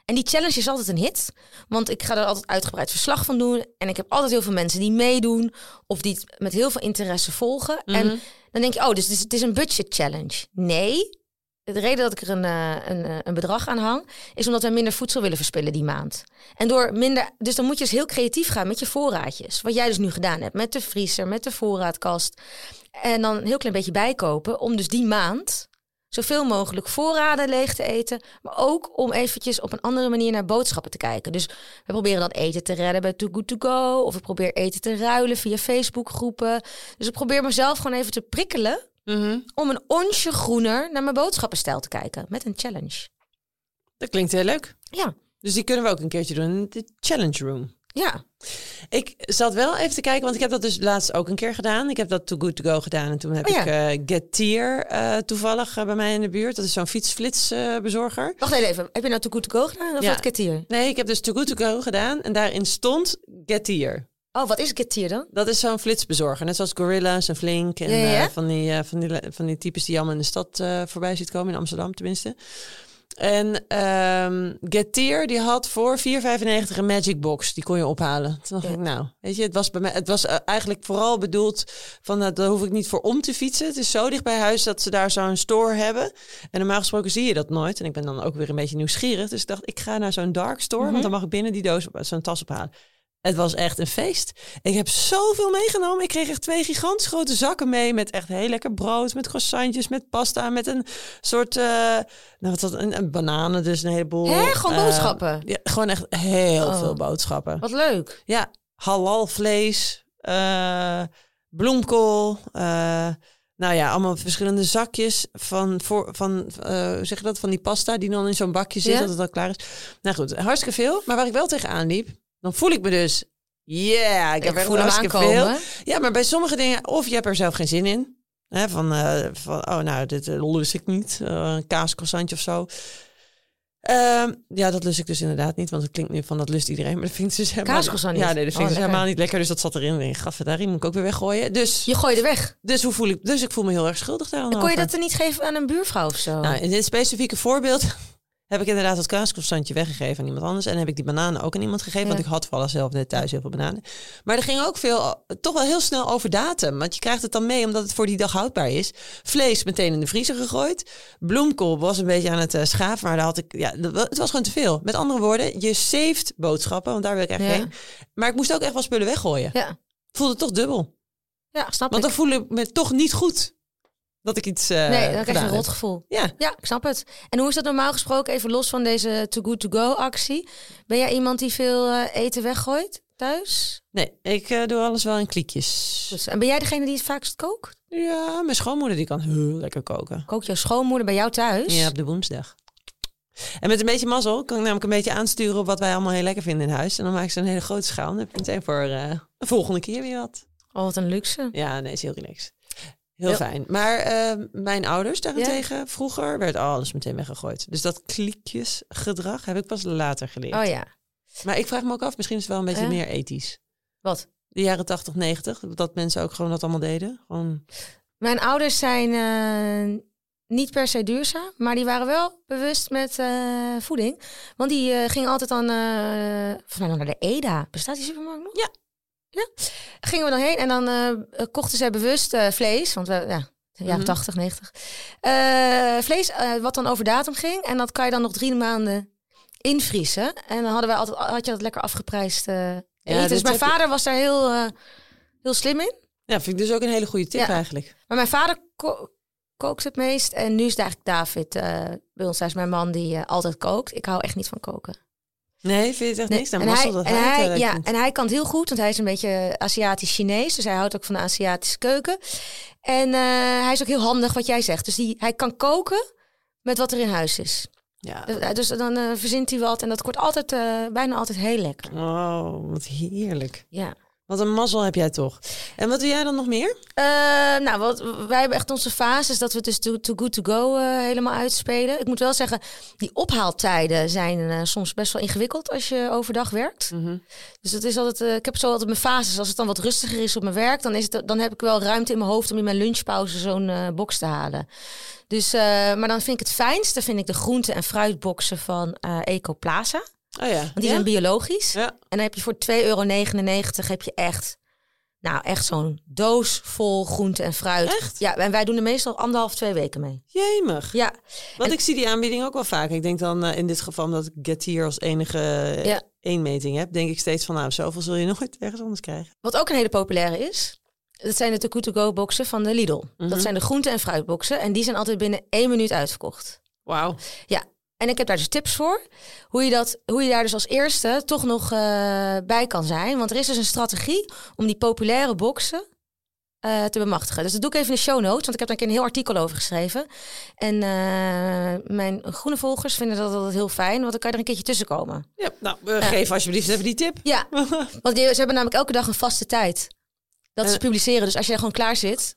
En die challenge is altijd een hit. Want ik ga er altijd uitgebreid verslag van doen. En ik heb altijd heel veel mensen die meedoen. Of die het met heel veel interesse volgen. Mhm. En dan denk je, oh, dus het is, het is een budget challenge. Nee. De reden dat ik er een, eh, een, eh, een bedrag aan hang, is omdat we minder voedsel willen verspillen die maand. En door minder, dus dan moet je dus heel creatief gaan met je voorraadjes. Wat jij dus nu gedaan hebt met de vriezer, met de voorraadkast. En dan een heel klein beetje bijkopen om dus die maand zoveel mogelijk voorraden leeg te eten. Maar ook om eventjes op een andere manier naar boodschappen te kijken. Dus we proberen dan eten te redden bij Too Good To Go. Of ik probeer eten te ruilen via Facebookgroepen. Dus ik probeer mezelf gewoon even te prikkelen Mhm. om een onsje groener naar mijn boodschappenstijl te kijken. Met een challenge. Dat klinkt heel leuk. Ja, Dus die kunnen we ook een keertje doen in de challenge room. Ja. Ik zat wel even te kijken, want ik heb dat dus laatst ook een keer gedaan. Ik heb dat Too Good To Go gedaan. En toen heb Oh ja. ik Getir eh, toevallig eh, bij mij in de buurt. Dat is zo'n fietsflitsbezorger. Wacht even, heb je nou Too Good To Go gedaan of Ja. wat Getir? nee, ik heb dus Too Good To Go gedaan. En daarin stond Getir. Oh, wat is Getir dan? Dat is zo'n flitsbezorger. Net zoals Gorilla's en Flink. En Ja, ja, ja. van, die, van, die, van die types die je allemaal in de stad voorbij ziet komen. In Amsterdam tenminste. En ehm Getir die had voor 4,95 een Magic Box. Die kon je ophalen. Toen dacht Ja. ik, nou, weet je, het was bij mij, het was eh, eigenlijk vooral bedoeld van, nou, daar hoef ik niet voor om te fietsen. Het is zo dicht bij huis dat ze daar zo'n store hebben. En normaal gesproken zie je dat nooit. En ik ben dan ook weer een beetje nieuwsgierig. Dus ik dacht, ik ga naar zo'n dark store, Mhm. want dan mag ik binnen die doos, zo'n tas ophalen. Het was echt een feest. Ik heb zoveel meegenomen. Ik kreeg echt twee gigantisch grote zakken mee met echt heel lekker brood, met croissantjes, met pasta, met een soort, eh, nou wat dat, een, een bananen, dus een heleboel. Hè? Gewoon eh, boodschappen? ja, gewoon echt heel Oh. veel boodschappen. Wat leuk. Ja, halal vlees, eh, bloemkool. nou ja, allemaal verschillende zakjes van, voor, van hoe zeg je dat, van die pasta die dan in zo'n bakje zit, Ja. dat het al klaar is. Nou goed, hartstikke veel. Maar waar ik wel tegenaan liep, dan voel ik me dus, yeah, ik heb Ik er voel hem aankomen. veel. Ja, maar bij sommige dingen, of je hebt er zelf geen zin in. Hè, van, eh, van, oh nou, dit eh, lust ik niet. Eh, een kaascroissantje of zo. Ehm, ja, dat lust ik dus inderdaad niet. Want het klinkt nu van dat lust iedereen. Maar dat vind ik dus helemaal Kaascroissant Ja, niet? nee, dat Oh, vind ik dus helemaal niet lekker. Dus dat zat erin. En ik gaf het daarin. Moet ik ook weer weggooien. Dus, Je gooit er weg. dus hoe voel ik? Dus ik voel me heel erg schuldig daar kon je dat er niet geven aan een buurvrouw of zo? Nou, in dit specifieke voorbeeld heb ik inderdaad het kaascroissantje weggegeven aan iemand anders. En heb ik die bananen ook aan iemand gegeven. Ja. Want ik had vallen zelf net thuis heel veel bananen. Maar er ging ook veel, toch wel heel snel over datum. Want je krijgt het dan mee omdat het voor die dag houdbaar is. Vlees meteen in de vriezer gegooid. Bloemkool was een beetje aan het schaven. Maar daar had ik, ja, dat het was gewoon te veel. Met andere woorden, je saved boodschappen. Want daar wil ik echt Ja. heen. Maar ik moest ook echt wel spullen weggooien. Ja, voelde toch dubbel. ja snap Want ik. dan voel ik me toch niet goed. Dat ik iets eh nee, dan krijg je een rotgevoel. Ja, Ja, ik snap het. En hoe is dat normaal gesproken, even los van deze Too Good To Go actie? Ben jij iemand die veel eh, eten weggooit thuis? nee, ik eh, doe alles wel in kliekjes. Dus, en ben jij degene die het vaakst kookt? Ja, mijn schoonmoeder die kan heel lekker koken. Kookt jouw schoonmoeder bij jou thuis? Ja, op de woensdag. En met een beetje mazzel kan ik namelijk een beetje aansturen op wat wij allemaal heel lekker vinden in huis. En dan maak ik ze een hele grote schaal. En dan heb ik meteen voor de volgende keer weer wat. Oh, wat een luxe. Ja, nee, is heel relaxed. Heel fijn. Maar eh, mijn ouders daarentegen, vroeger werd alles meteen weggegooid. Dus dat kliekjesgedrag heb ik pas later geleerd. Oh ja. Maar ik vraag me ook af, misschien is het wel een beetje Ja. meer ethisch. Wat? De jaren 80, 90, dat mensen ook gewoon dat allemaal deden. Gewoon, Mijn ouders zijn eh, niet per se duurzaam, maar die waren wel bewust met eh, voeding. Want die eh, gingen altijd dan volgens mij naar de EDA. Bestaat die supermarkt nog? Ja. Ja. Gingen we dan heen en dan eh, kochten zij bewust eh, vlees. Want we, ja, de jaren Mhm. 80, 90. Eh, vlees eh, wat dan over datum ging. En dat kan je dan nog drie maanden invriezen. En dan hadden wij altijd, had je dat lekker afgeprijsd eten. dit dus mijn je- vader was daar heel, heel slim in. ja, vind ik dus ook een hele goede tip Ja. eigenlijk. Maar mijn vader ko- kookt het meest. En nu is het eigenlijk David bij ons thuis, mijn man, die altijd kookt. Ik hou echt niet van koken. Nee, vind je het echt Nee, niks? Dan en hij, dat en hij eh, ja, en hij kan het heel goed, want hij is een beetje Aziatisch-Chinees. Dus hij houdt ook van de Aziatische keuken. En eh, hij is ook heel handig wat jij zegt. Dus die, hij kan koken met wat er in huis is. Ja. Dus- Dus dan eh, verzint hij wat. En dat wordt altijd, eh, bijna altijd heel lekker. Oh, wat heerlijk. Ja. Wat een mazzel heb jij toch. En wat doe jij dan nog meer? Uh, nou, wat, wij hebben echt onze fases dat we dus Too, too Good To Go uh, helemaal uitspelen. Ik moet wel zeggen, die ophaaltijden zijn uh, soms best wel ingewikkeld als je overdag werkt. Mhm. Dus dat is altijd, ik heb zo altijd mijn fases. Als het dan wat rustiger is op mijn werk, dan, is het, dan heb ik wel ruimte in mijn hoofd om in mijn lunchpauze zo'n box te halen. Dus, maar dan vind ik het fijnste, vind ik de groente- en fruitboxen van Ecoplaza. Oh ja. Want die zijn biologisch. Ja. En dan heb je voor 2,99 euro heb je echt, nou echt zo'n doos vol groente en fruit. Echt? Ja, en wij doen er meestal anderhalf, twee weken mee. Jemig. Ja, Want En- ik zie die aanbieding ook wel vaak. Ik denk dan eh, in dit geval omdat ik Getir als enige eh, Ja. één meting heb, denk ik steeds van nou, zoveel zul je nooit ergens anders krijgen. wat ook een hele populaire is. Dat zijn de Good To Go boxen van de Lidl. Mhm. Dat zijn de groente- en fruitboxen. En die zijn altijd binnen één minuut uitverkocht. Wauw. Ja, en ik heb daar dus tips voor. Hoe je, dat, hoe je daar dus als eerste toch nog eh, bij kan zijn. Want er is dus een strategie om die populaire boxen eh, te bemachtigen. Dus dat doe ik even in de show notes. Want ik heb daar een keer een heel artikel over geschreven. En eh, mijn groene volgers vinden dat altijd heel fijn. Want dan kan je er een keertje tussen komen. Ja, nou, geef alsjeblieft even die tip. Ja, want die- ze hebben namelijk elke dag een vaste tijd. Dat ze publiceren. Dus als jij gewoon klaar zit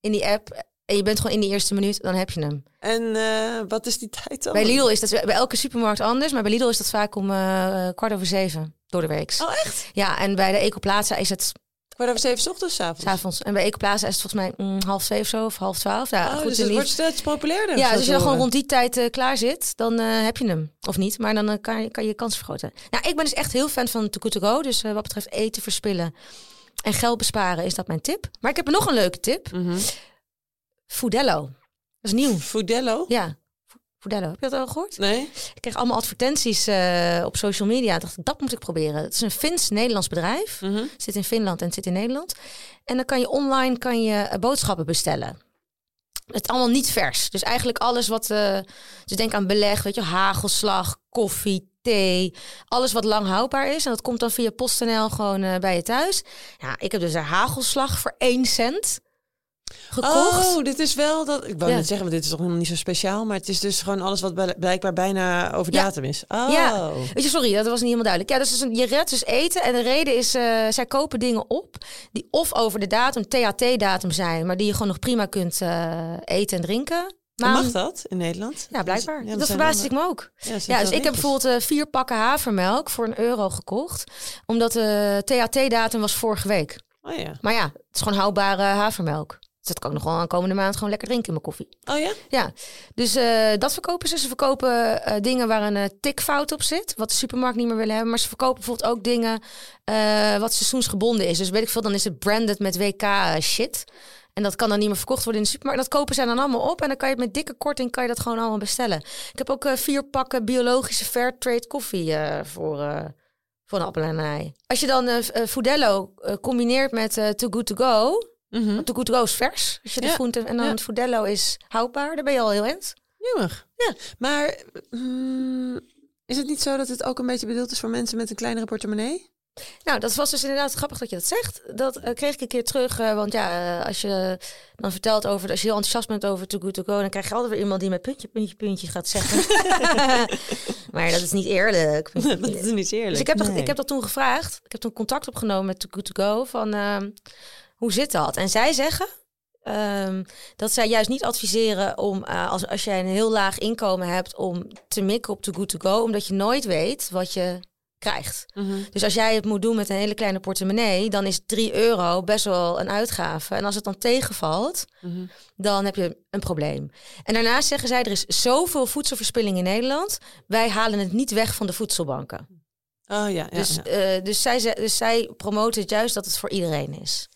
in die app... en je bent gewoon in die eerste minuut, dan heb je hem. En eh, wat is die tijd dan? Bij Lidl is dat bij elke supermarkt anders, maar bij Lidl is dat vaak om eh, kwart over zeven door de week. Oh, echt? Ja, en bij de Ecoplaza is het Kwart over zeven 's ochtends, 's avonds. s avonds. En bij Ecoplaza is het volgens mij mm, half twee of zo, of half twaalf. Ja, Oh, goed. dus het wordt steeds populairder. ja, dus als je dan gewoon rond die tijd eh, klaar zit, dan heb je hem. Of niet, maar dan kan, je, kan je kans vergroten. Nou, ik ben dus echt heel fan van Too Good To Go. Dus wat betreft eten verspillen en geld besparen is dat mijn tip. Maar ik heb nog een leuke tip. Mhm. Foodello. Dat is nieuw. Foodello? Ja, Foodello. Heb je dat al gehoord? Nee? Ik kreeg allemaal advertenties eh, op social media. Ik dacht, dat moet ik proberen. Het is een Fins-Nederlands bedrijf. Mhm. Zit in Finland en het zit in Nederland. En dan kan je online kan je, eh, boodschappen bestellen. Het is allemaal niet vers. Dus eigenlijk alles wat... eh dus denk aan beleg, weet je, hagelslag, koffie, thee. Alles wat lang houdbaar is. En dat komt dan via PostNL gewoon bij je thuis. Ja, ik heb dus een hagelslag voor 1 cent gekocht. Oh, dit is wel dat. Ik wou Ja. net zeggen, maar dit is toch helemaal niet zo speciaal. Maar het is dus gewoon alles wat bl- blijkbaar bijna over Ja. datum is. Oh. Ja. Weet je, sorry, dat was niet helemaal duidelijk. Ja, dus is een, je redt dus eten. En de reden is, eh, zij kopen dingen op die of over de datum, THT-datum zijn, maar die je gewoon nog prima kunt eh, eten en drinken. Maar mag dat in Nederland? Ja, blijkbaar. Ja, dat zijn verbaasde ik me ook. Ja, dat dus ik heb bijvoorbeeld eh, vier pakken havermelk voor een euro gekocht. Omdat de THT-datum was vorige week. Oh ja. Maar ja, het is gewoon houdbare havermelk. Dus dat kan ik nog wel een komende maand gewoon lekker drinken in mijn koffie. Oh ja? Ja, dus eh, dat verkopen ze. Ze verkopen eh, dingen waar een eh, tikfout op zit, wat de supermarkt niet meer willen hebben. Maar ze verkopen bijvoorbeeld ook dingen wat seizoensgebonden is. Dus weet ik veel, dan is het branded met WK shit. En dat kan dan niet meer verkocht worden in de supermarkt. Dat kopen zij dan allemaal op en dan kan je het met dikke korting kan je dat gewoon allemaal bestellen. Ik heb ook vier pakken biologische fairtrade koffie eh, voor, voor een appel en ei. Als je dan eh, Foodello combineert met eh Too Good To Go... Good To Go is vers. Als je de Ja. groente en dan het Foodello is houdbaar, dan ben je al heel eind. Jemig. Ja. Maar mm, is het niet zo dat het ook een beetje bedoeld is voor mensen met een kleinere portemonnee? Nou, dat was dus inderdaad grappig dat je dat zegt. Dat eh, kreeg ik een keer terug. eh, want ja, eh, als je dan vertelt over, als je heel enthousiast bent over Too Good To Go, dan krijg je altijd weer iemand die met puntje, puntje, puntje gaat zeggen. maar dat is niet eerlijk. dat is niet eerlijk. Dus ik heb, dat, ik heb dat toen gevraagd. Ik heb toen contact opgenomen met Too Good To Go van ehm, hoe zit dat? En zij zeggen ehm, dat zij juist niet adviseren om eh, als, als jij een heel laag inkomen hebt om te mikken op Too Good To Go, omdat je nooit weet wat je krijgt. Mhm. Dus als jij het moet doen met een hele kleine portemonnee, dan is 3 euro best wel een uitgave. En als het dan tegenvalt, Mhm. dan heb je een probleem. En daarnaast zeggen zij, er is zoveel voedselverspilling in Nederland. Wij halen het niet weg van de voedselbanken. Oh ja, ja, dus, ja. eh, dus, zij, dus zij promoten het juist dat het voor iedereen is.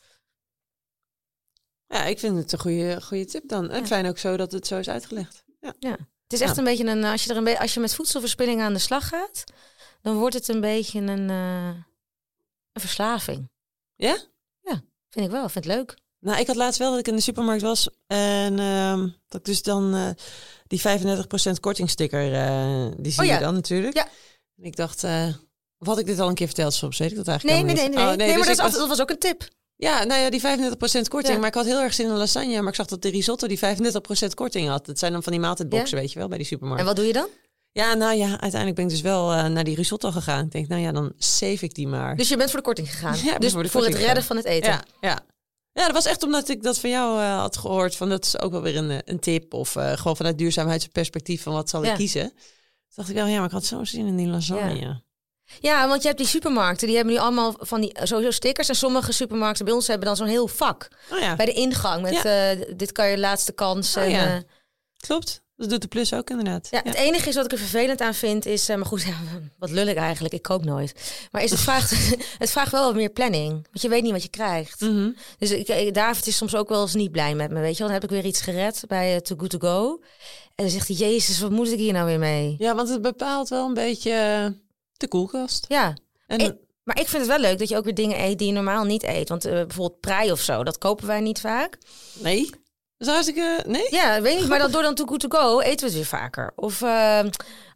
Ja, ik vind het een goede, goede tip dan. En Ja. fijn ook zo dat het zo is uitgelegd. Ja. Ja. Het is echt Ja. een beetje een, als je, er een als je met voedselverspilling aan de slag gaat, dan wordt het een beetje een, eh, een verslaving. Ja? Vind ik wel, vind het leuk. Nou, ik had laatst wel dat ik in de supermarkt was en ehm, dat ik dus dan eh, die 35% kortingsticker, eh die zie Oh ja. je dan natuurlijk. Ja. En ik dacht, of had ik dit al een keer verteld soms? Weet ik dat eigenlijk Nee, nee, nee, nee. nee, Oh, maar dus dat, was- dat was ook een tip. Ja, nou ja, die 35% korting. Ja. Maar ik had heel erg zin in een lasagne. Maar ik zag dat de risotto die 35% korting had. Dat zijn dan van die maaltijdboxen, weet je wel, bij die supermarkt. En wat doe je dan? Ja, nou ja, uiteindelijk ben ik dus wel eh, naar die risotto gegaan. Ik denk, nou ja, dan save ik die maar. Dus je bent voor de korting gegaan. Ja, dus voor het redden van het eten. ja, ja. Ja, dat was echt omdat ik dat van jou eh, had gehoord. Van dat is ook wel weer een, eh, een tip. Of gewoon vanuit duurzaamheidsperspectief van wat zal ik kiezen. Toen dacht ik wel, ja, maar ik had zo zin in die lasagne. Ja, want je hebt die supermarkten, die hebben nu allemaal van die sowieso stickers. En sommige supermarkten bij ons hebben dan zo'n heel vak Oh ja, bij de ingang met eh, dit kan je laatste kans. Oh en, ja. eh, klopt. Dat doet de plus ook inderdaad. ja, het enige is wat ik er vervelend aan vind is, eh, maar goed, wat lul ik eigenlijk, ik koop nooit. Maar is het vraagt, het vraagt wel wat meer planning, want je weet niet wat je krijgt. Mhm. Dus ik, David is soms ook wel eens niet blij met me, weet je wel. Dan heb ik weer iets gered bij Too Good To Go. En dan zegt hij, jezus, wat moet ik hier nou weer mee? Ja, want het bepaalt wel een beetje de koelkast. Ja, En Ik- maar ik vind het wel leuk dat je ook weer dingen eet die je normaal niet eet. Want eh, bijvoorbeeld prei of zo, dat kopen wij niet vaak. nee, dat is hartstikke... Nee? Ja, weet niet, maar dat door dan To Go eten we het weer vaker. Of eh,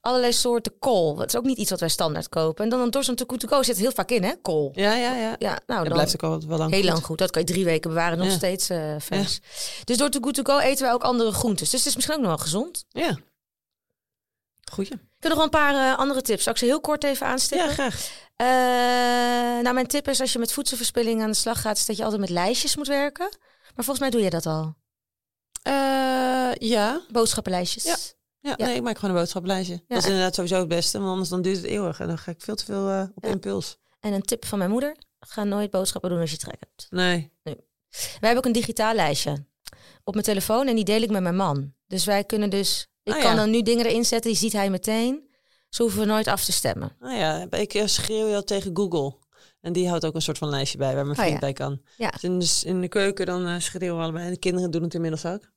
allerlei soorten kool. Dat is ook niet iets wat wij standaard kopen. En dan, dan door zo'n To Go zit heel vaak in, hè, kool. Ja, ja, ja. Ja, nou Dat dan blijft ook al wel lang heel goed. lang goed. Dat kan je drie weken bewaren, nog Ja. steeds eh vers. Dus door Too Good To Go eten wij ook andere groentes. Dus het is misschien ook nog wel gezond. Ja. Goeie. Ik heb nog wel een paar eh, andere tips. Zal ik ze heel kort even aanstippen? Ja, graag. Eh, nou, mijn tip is als je met voedselverspilling aan de slag gaat, is dat je altijd met lijstjes moet werken. Maar volgens mij doe je dat al. Eh, ja. Boodschappenlijstjes. Ja. Ja, Ja. nee, ik maak gewoon een boodschappenlijstje. Dat is inderdaad sowieso het beste, want anders dan duurt het eeuwig. En dan ga ik veel te veel op Ja. impuls. En een tip van mijn moeder: ga nooit boodschappen doen als je trek hebt. Nee. Wij hebben ook een digitaal lijstje op mijn telefoon en die deel ik met mijn man. Dus wij kunnen dus, ik Ah, kan ja. dan nu dingen erin zetten, die ziet hij meteen. Zo hoeven we nooit af te stemmen. Nou ja, ik eh, schreeuw je al tegen Google. En die houdt ook een soort van lijstje bij waar mijn Oh, vriend ja. bij kan. Ja. Dus in, de, keuken dan eh, schreeuwen we allebei. En de kinderen doen het inmiddels ook.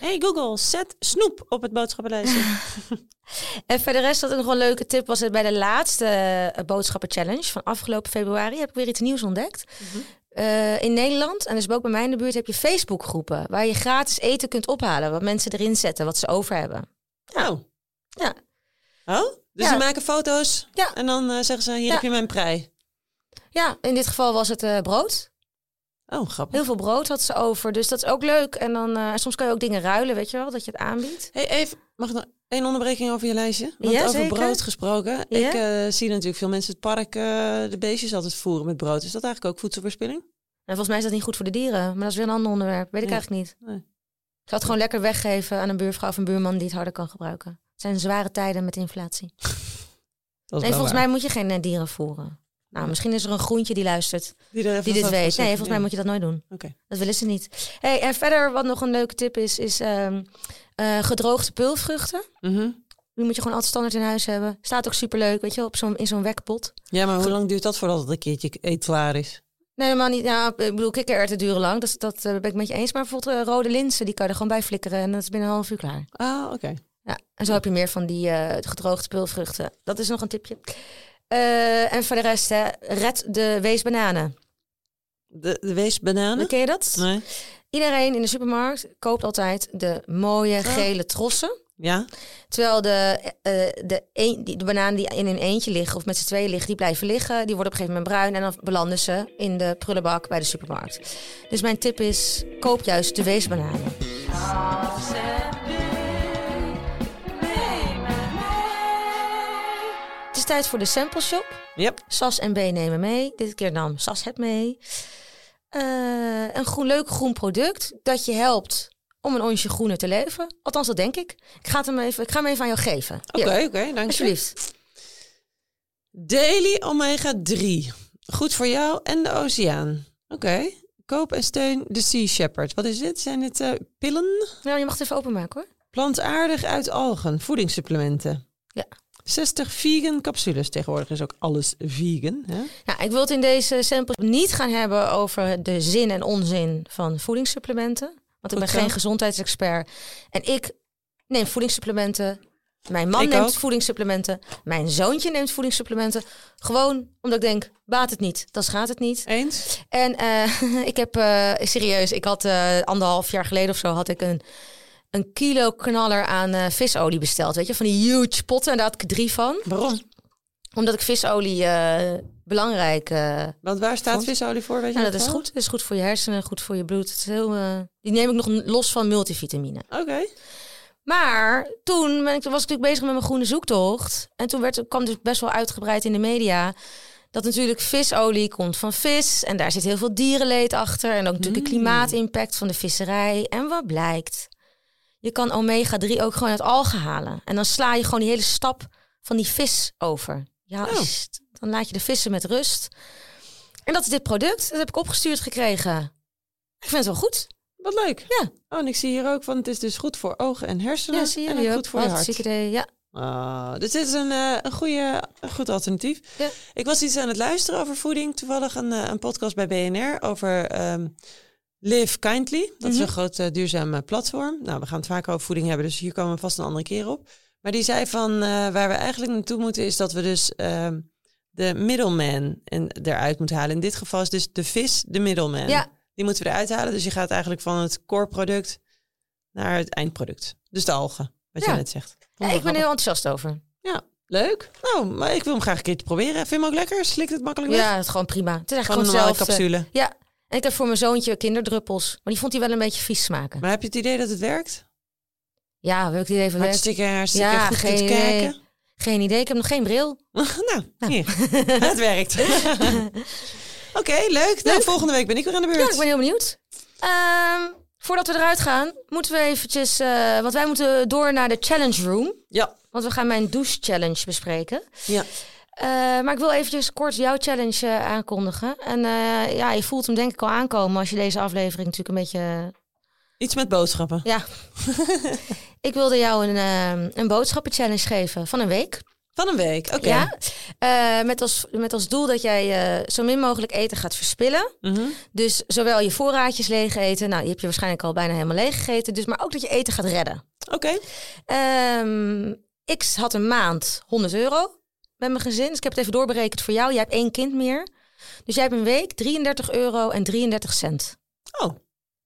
Hey Google, zet snoep op het boodschappenlijstje. En verder rest, wel een leuke tip was, het bij de laatste eh, boodschappen challenge van afgelopen februari heb ik weer iets nieuws ontdekt. Mhm. Eh, in Nederland, en dus ook bij mij in de buurt, heb je Facebookgroepen waar je gratis eten kunt ophalen. Wat mensen erin zetten, wat ze over hebben. Oh. Ja. Oh? Dus Ja. ze maken foto's Ja. en dan eh, zeggen ze, hier Ja. heb je mijn prei. Ja, in dit geval was het eh, brood. Oh, grappig. Heel veel brood had ze over, dus dat is ook leuk. En dan soms kan je ook dingen ruilen, weet je wel, dat je het aanbiedt. Hey, even, mag ik nog één onderbreking over je lijstje? Want Ja, over zeker. brood gesproken. Ja? Ik eh, zie natuurlijk veel mensen het park eh, de beestjes altijd voeren met brood. Is dat eigenlijk ook voedselverspilling? En volgens mij is dat niet goed voor de dieren, maar dat is weer een ander onderwerp. Weet ik Ja. eigenlijk niet. Nee. Ik zou het gewoon lekker weggeven aan een buurvrouw of een buurman die het harder kan gebruiken. Het zijn zware tijden met inflatie. Nee, volgens waar. mij moet je geen eh, dieren voeren. Nou, misschien is er een groentje die luistert, Die, er die dit weet. Nee, zeggen. volgens mij Ja. moet je dat nooit doen. Oké. Dat willen ze niet. Hey, en verder, wat nog een leuke tip is, is ehm, eh, gedroogde peulvruchten. Mhm. Die moet je gewoon altijd standaard in huis hebben. Staat ook superleuk, weet je op zo'n, in zo'n wekpot. Ja, maar hoe lang duurt dat voordat het een keertje eet klaar is? Nee, helemaal niet. Ja, ik bedoel, kikkererwten duren lang. Dat, dat eh, ben ik met je eens. Maar bijvoorbeeld eh, rode linzen, die kan je er gewoon bij flikkeren. En dat is binnen een half uur klaar. Ah, oké. Ja, en zo heb je meer van die gedroogde peulvruchten. Dat is nog een tipje. Eh, en voor de rest, hè, red de weesbananen. De, de weesbananen? Ken je dat? Nee. Iedereen in de supermarkt koopt altijd de mooie Oh. gele trossen. Ja? Terwijl de, eh, de, een, die, de bananen die in een eentje liggen of met z'n tweeën liggen, die blijven liggen. Die worden op een gegeven moment bruin en dan belanden ze in de prullenbak bij de supermarkt. Dus mijn tip is, koop juist de weesbananen. Is tijd voor de sample shop. Yep. Sas en B nemen mee. Dit keer nam Sas het mee. Eh, een groen, leuk groen product dat je helpt om een onsje groener te leven. Althans, dat denk ik. Ik ga, het hem even, ik ga hem even aan jou geven. Oké, oké, dank je. alsjeblieft. Daily Omega 3. Goed voor jou en de oceaan. Oké. Koop en steun de Sea Shepherd. Wat is dit? Zijn dit eh, pillen? Nou, je mag het even openmaken hoor. Plantaardig uit algen. Voedingssupplementen. Ja. 60 vegan capsules. Tegenwoordig is ook alles vegan. Hè? Nou, ik wil het in deze sample niet gaan hebben over de zin en onzin van voedingssupplementen. Want ik Goed ben zo. geen gezondheidsexpert. En ik neem voedingssupplementen. Mijn man Ik neemt ook. voedingssupplementen. Mijn zoontje neemt voedingssupplementen. Gewoon omdat ik denk, baat het niet, dan schaadt het niet. Eens? En eh, ik heb, eh, serieus, ik had eh, anderhalf jaar geleden of zo, had ik een, een kilo knaller aan eh, visolie besteld. Weet je, van die huge potten. En daar had ik drie van. Waarom? Omdat ik visolie eh, belangrijk... eh, Want waar staat Vond- visolie voor? Weet je nou, dat is wel? goed. Dat is goed voor je hersenen, goed voor je bloed. Het is heel, die neem ik nog los van multivitamine. Oké. Maar toen ben ik, was ik natuurlijk bezig met mijn groene zoektocht. En toen werd, kwam dus best wel uitgebreid in de media... dat natuurlijk visolie komt van vis. En daar zit heel veel dierenleed achter. En ook natuurlijk de Mm. klimaatimpact van de visserij. En wat blijkt? Je kan omega-3 ook gewoon uit algen halen. En dan sla je gewoon die hele stap van die vis over. Ja, Oh. dan laat je de vissen met rust. En dat is dit product. Dat heb ik opgestuurd gekregen. Ik vind het wel goed. Wat leuk. Ja. Oh, en ik zie hier ook van het is dus goed voor ogen en hersenen. Ja, zie je en ook goed voor je hart. idee. Ja. Ah, dus dit is een, eh, een, goede, een goed alternatief. Ja. Ik was iets aan het luisteren over voeding. Toevallig een, eh, een podcast bij BNR over ehm, Live Kindly. Dat is Mhm. een groot eh, duurzaam eh, platform. Nou, we gaan het vaak over voeding hebben, dus hier komen we vast een andere keer op. Maar die zei van eh, waar we eigenlijk naartoe moeten is dat we dus ehm, de middleman en eruit moeten halen. In dit geval is dus de vis de middleman. Ja. Die moeten we eruit halen. Dus je gaat eigenlijk van het core product naar het eindproduct. Dus de algen, wat Ja. je net zegt. Ja, ik ben er heel enthousiast over. Ja, leuk. Nou, maar ik wil hem graag een keertje proberen. Vind je hem ook lekker? Slikt het makkelijk weg? Ja, het is gewoon prima. Het is Gewoon een gewoon normale hetzelfde. capsule. Ja. En ik heb voor mijn zoontje kinderdruppels. Maar die vond hij wel een beetje vies smaken. Maar heb je het idee dat het werkt? Ja, wil ik die even? Hartstikke, hartstikke Ja, goed geen kijken. Geen idee. Ik heb nog geen bril. nou, hier. het werkt. Oké, leuk. Nou, volgende week ben ik weer aan de beurt. Ja, ik ben heel benieuwd. Ehm, voordat we eruit gaan, moeten we eventjes... eh, want wij moeten door naar de challenge room. Ja. Want we gaan mijn douche challenge bespreken. ja. Eh, maar ik wil eventjes kort jouw challenge eh, aankondigen. En eh, ja, je voelt hem denk ik al aankomen als je deze aflevering natuurlijk een beetje... Iets met boodschappen. Ja. ik wilde jou een, een boodschappenchallenge geven van een week. Van een week. Oké. Ja. Met, als, met als doel dat jij zo min mogelijk eten gaat verspillen. Mhm. Dus zowel je voorraadjes leeg eten. Nou, die heb je waarschijnlijk al bijna helemaal leeg gegeten. Dus, maar ook dat je eten gaat redden. Oké. Ehm, ik had een maand 100 euro met mijn gezin. Dus ik heb het even doorberekend voor jou. Jij hebt één kind meer. Dus jij hebt een week 33 euro en 33 cent. Oh,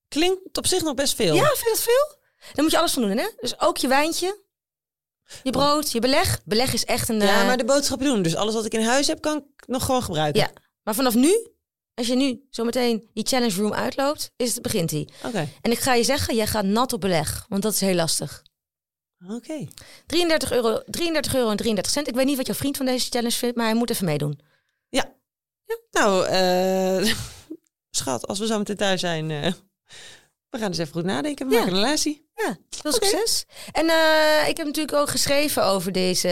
klinkt op zich nog best veel. Ja, vind je dat veel? Dan moet je alles van doen, hè? Dus ook je wijntje, je brood, je beleg. Beleg is echt een... Ja, eh, maar de boodschappen doen. Dus alles wat ik in huis heb, kan ik nog gewoon gebruiken. Ja, maar vanaf nu, als je nu zometeen die challenge room uitloopt, is, begint die. Oké. En ik ga je zeggen, jij gaat nat op beleg, want dat is heel lastig. Oké. 33 euro, 33 euro en 33 cent. Ik weet niet wat jouw vriend van deze challenge vindt, maar hij moet even meedoen. Ja. Nou, eh, schat, als we zo meteen thuis zijn, eh, we gaan eens even goed nadenken. We Ja. maken een relatie. Ja, veel succes. En eh, ik heb natuurlijk ook geschreven over deze.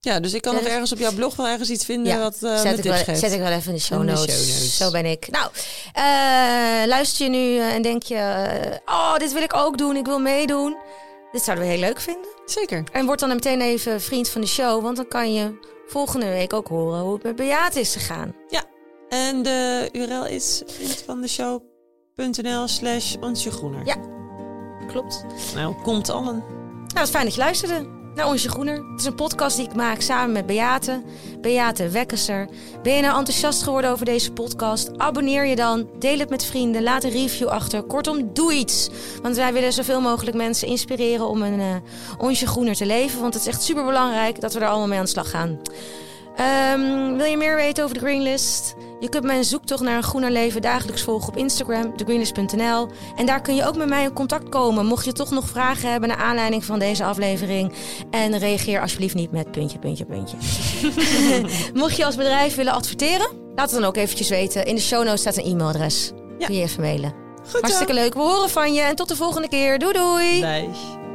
Ja, dus ik kan Ja, nog dus- ergens op jouw blog wel ergens iets vinden Ja, wat eh zet, ik wel, geeft. zet ik wel even in de show In de notes. show notes. Zo ben ik. Nou, eh, luister je nu eh, en denk je... oh, dit wil ik ook doen. Ik wil meedoen. Dit zouden we heel leuk vinden. Zeker. En word dan meteen even vriend van de show. Want dan kan je volgende week ook horen hoe het met Beate is gegaan. En de URL is vriendvandeshow.nl slash onsje groener. Ja. Klopt. Nou, komt allen. Nou, het is fijn dat je luisterde naar Onsje Groener. Het is een podcast die ik maak samen met Beate. Beate Wekkesser. Ben je nou enthousiast geworden over deze podcast? Abonneer je dan. Deel het met vrienden. Laat een review achter. Kortom, doe iets. Want wij willen zoveel mogelijk mensen inspireren om een eh Onsje Groener te leven. Want het is echt super belangrijk dat we daar allemaal mee aan de slag gaan. Ehm, wil je meer weten over de Greenlist? Je kunt mijn zoektocht naar een groener leven dagelijks volgen op Instagram, thegreenlist.nl. En daar kun je ook met mij in contact komen, mocht je toch nog vragen hebben naar aanleiding van deze aflevering. En reageer alsjeblieft niet met puntje, puntje, puntje. mocht je als bedrijf willen adverteren, laat het dan ook eventjes weten. In de show notes staat een e-mailadres. Ja. Kun je even mailen. Goed Hartstikke leuk. We horen van je en tot de volgende keer. Doei doei. Bye.